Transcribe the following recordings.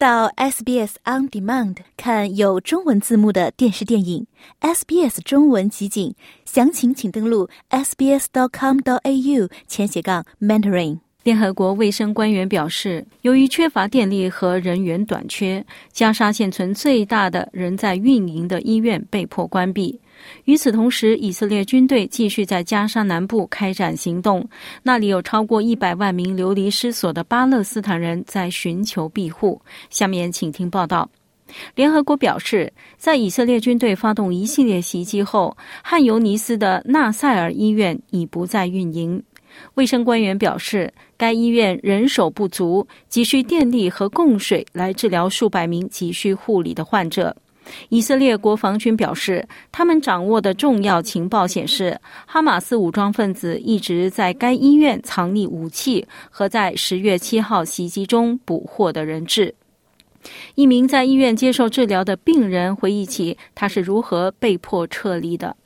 到 SBS On Demand 看有中文字幕的电视电影 SBS 中文集锦，详情请登录 sbs.com.au 前斜杠 mentoring。联合国卫生官员表示，由于缺乏电力和人员短缺，加沙现存最大的仍在运营的医院被迫关闭。与此同时，以色列军队继续在加沙南部开展行动，那里有超过一百万名流离失所的巴勒斯坦人在寻求庇护。下面请听报道。联合国表示，在以色列军队发动一系列袭击后，汉尤尼斯的纳赛尔医院已不再运营。卫生官员表示，该医院人手不足，急需电力和供水来治疗数百名急需护理的患者。以色列国防军表示，他们掌握的重要情报显示，哈马斯武装分子一直在该医院藏匿武器和在十月七号袭击中捕获的人质。一名在医院接受治疗的病人回忆起他是如何被迫撤离的。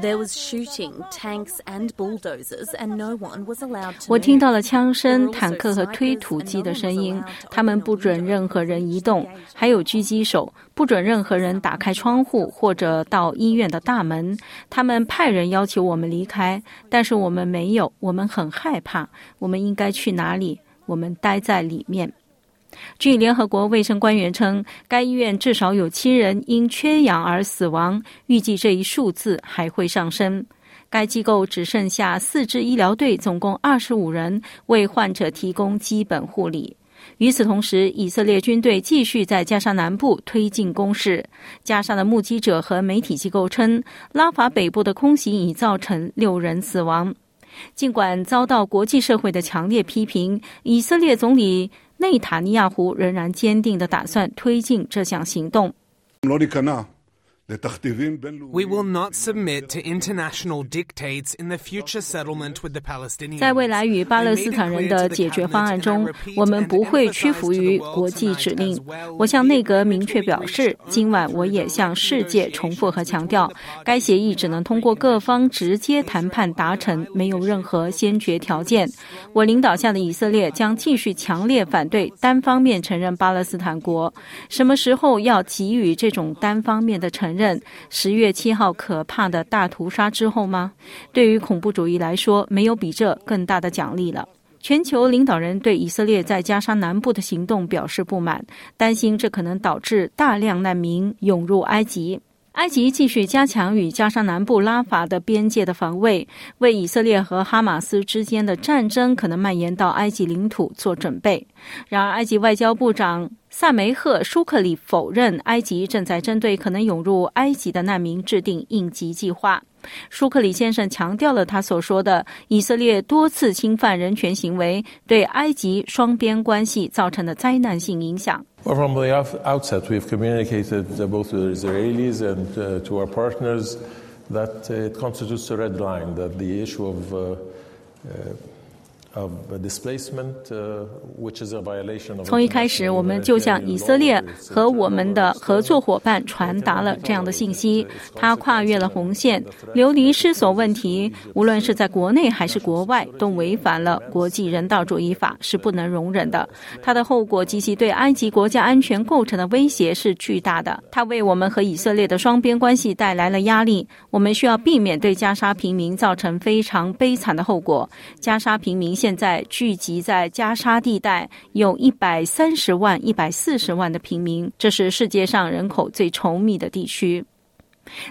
There was shooting, tanks and bulldozers, and no one was allowed to. 我听到了枪声、坦克和推土机的声音。他们不准任何人移动，还有狙击手，不准任何人打开窗户或者到医院的大门。他们派人要求我们离开，但是我们没有。我们很害怕。我们应该去哪里？我们待在里面。据联合国卫生官员称，该医院至少有七人因缺氧而死亡，预计这一数字还会上升。该机构只剩下四支医疗队，总共二十五人为患者提供基本护理。与此同时，以色列军队继续在加沙南部推进攻势。加沙的目击者和媒体机构称，拉法北部的空袭已造成六人死亡。尽管遭到国际社会的强烈批评，以色列总理。内塔尼亚胡仍然坚定的打算推进这项行动。We will not submit to international dictates in the future settlement with the Palestinians. 在未来与巴勒斯坦人的解决方案中，我们不会屈服于国际指令。我向内阁明确表示，今晚我也向世界重复和强调，该协议只能通过各方直接谈判达成，没有任何先决条件。我领导下的以色列将继续强烈反对单方面承认巴勒斯坦国。什么时候要给予这种单方面的承认？认十月七号可怕的大屠杀之后吗？对于恐怖主义来说，没有比这更大的奖励了。全球领导人对以色列在加沙南部的行动表示不满，担心这可能导致大量难民涌入埃及。埃及继续加强与加沙南部拉法的边界的防卫，为以色列和哈马斯之间的战争可能蔓延到埃及领土做准备。然而，埃及外交部长。萨梅赫·舒克里否认埃及正在针对可能涌入埃及的难民制定应急计划。舒克里先生强调了他所说的以色列多次侵犯人权行为对埃及双边关系造成的灾难性影响。From the outset, we've communicated both to the Israelis and to our partners that it constitutes a red line, that the issue of 从一开始，我们就向以色列和我们的合作伙伴传达了这样的信息：，他跨越了红线，流离失所问题，无论是在国内还是国外，都违反了国际人道主义法，是不能容忍的。它的后果及其对埃及国家安全构成的威胁是巨大的。它为我们和以色列的双边关系带来了压力。我们需要避免对加沙平民造成非常悲惨的后果。加沙平民现现在聚集在加沙地带有一百三十万、一百四十万的平民，这是世界上人口最稠密的地区。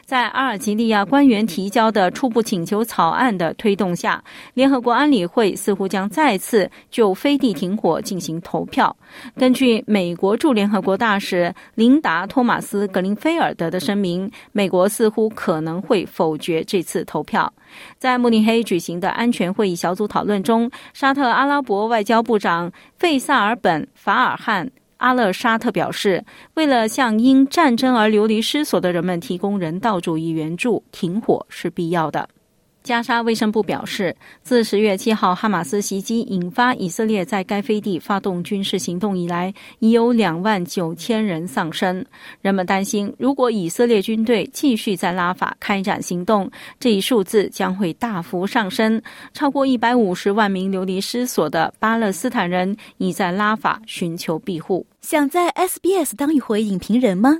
在阿尔及利亚官员提交的初步请求草案的推动下，联合国安理会似乎将再次就飞地停火进行投票。根据美国驻联合国大使琳达·托马斯·格林菲尔德的声明，美国似乎可能会否决这次投票。在慕尼黑举行的安全会议小组讨论中，沙特阿拉伯外交部长费萨尔本·法尔汉。阿勒沙特表示，为了向因战争而流离失所的人们提供人道主义援助，停火是必要的。加沙卫生部表示，自十月七号哈马斯袭击引发以色列在该飞地发动军事行动以来，已有两万九千人丧生。人们担心，如果以色列军队继续在拉法开展行动，这一数字将会大幅上升。超过一百五十万名流离失所的巴勒斯坦人已在拉法寻求庇护。想在 SBS 当一回影评人吗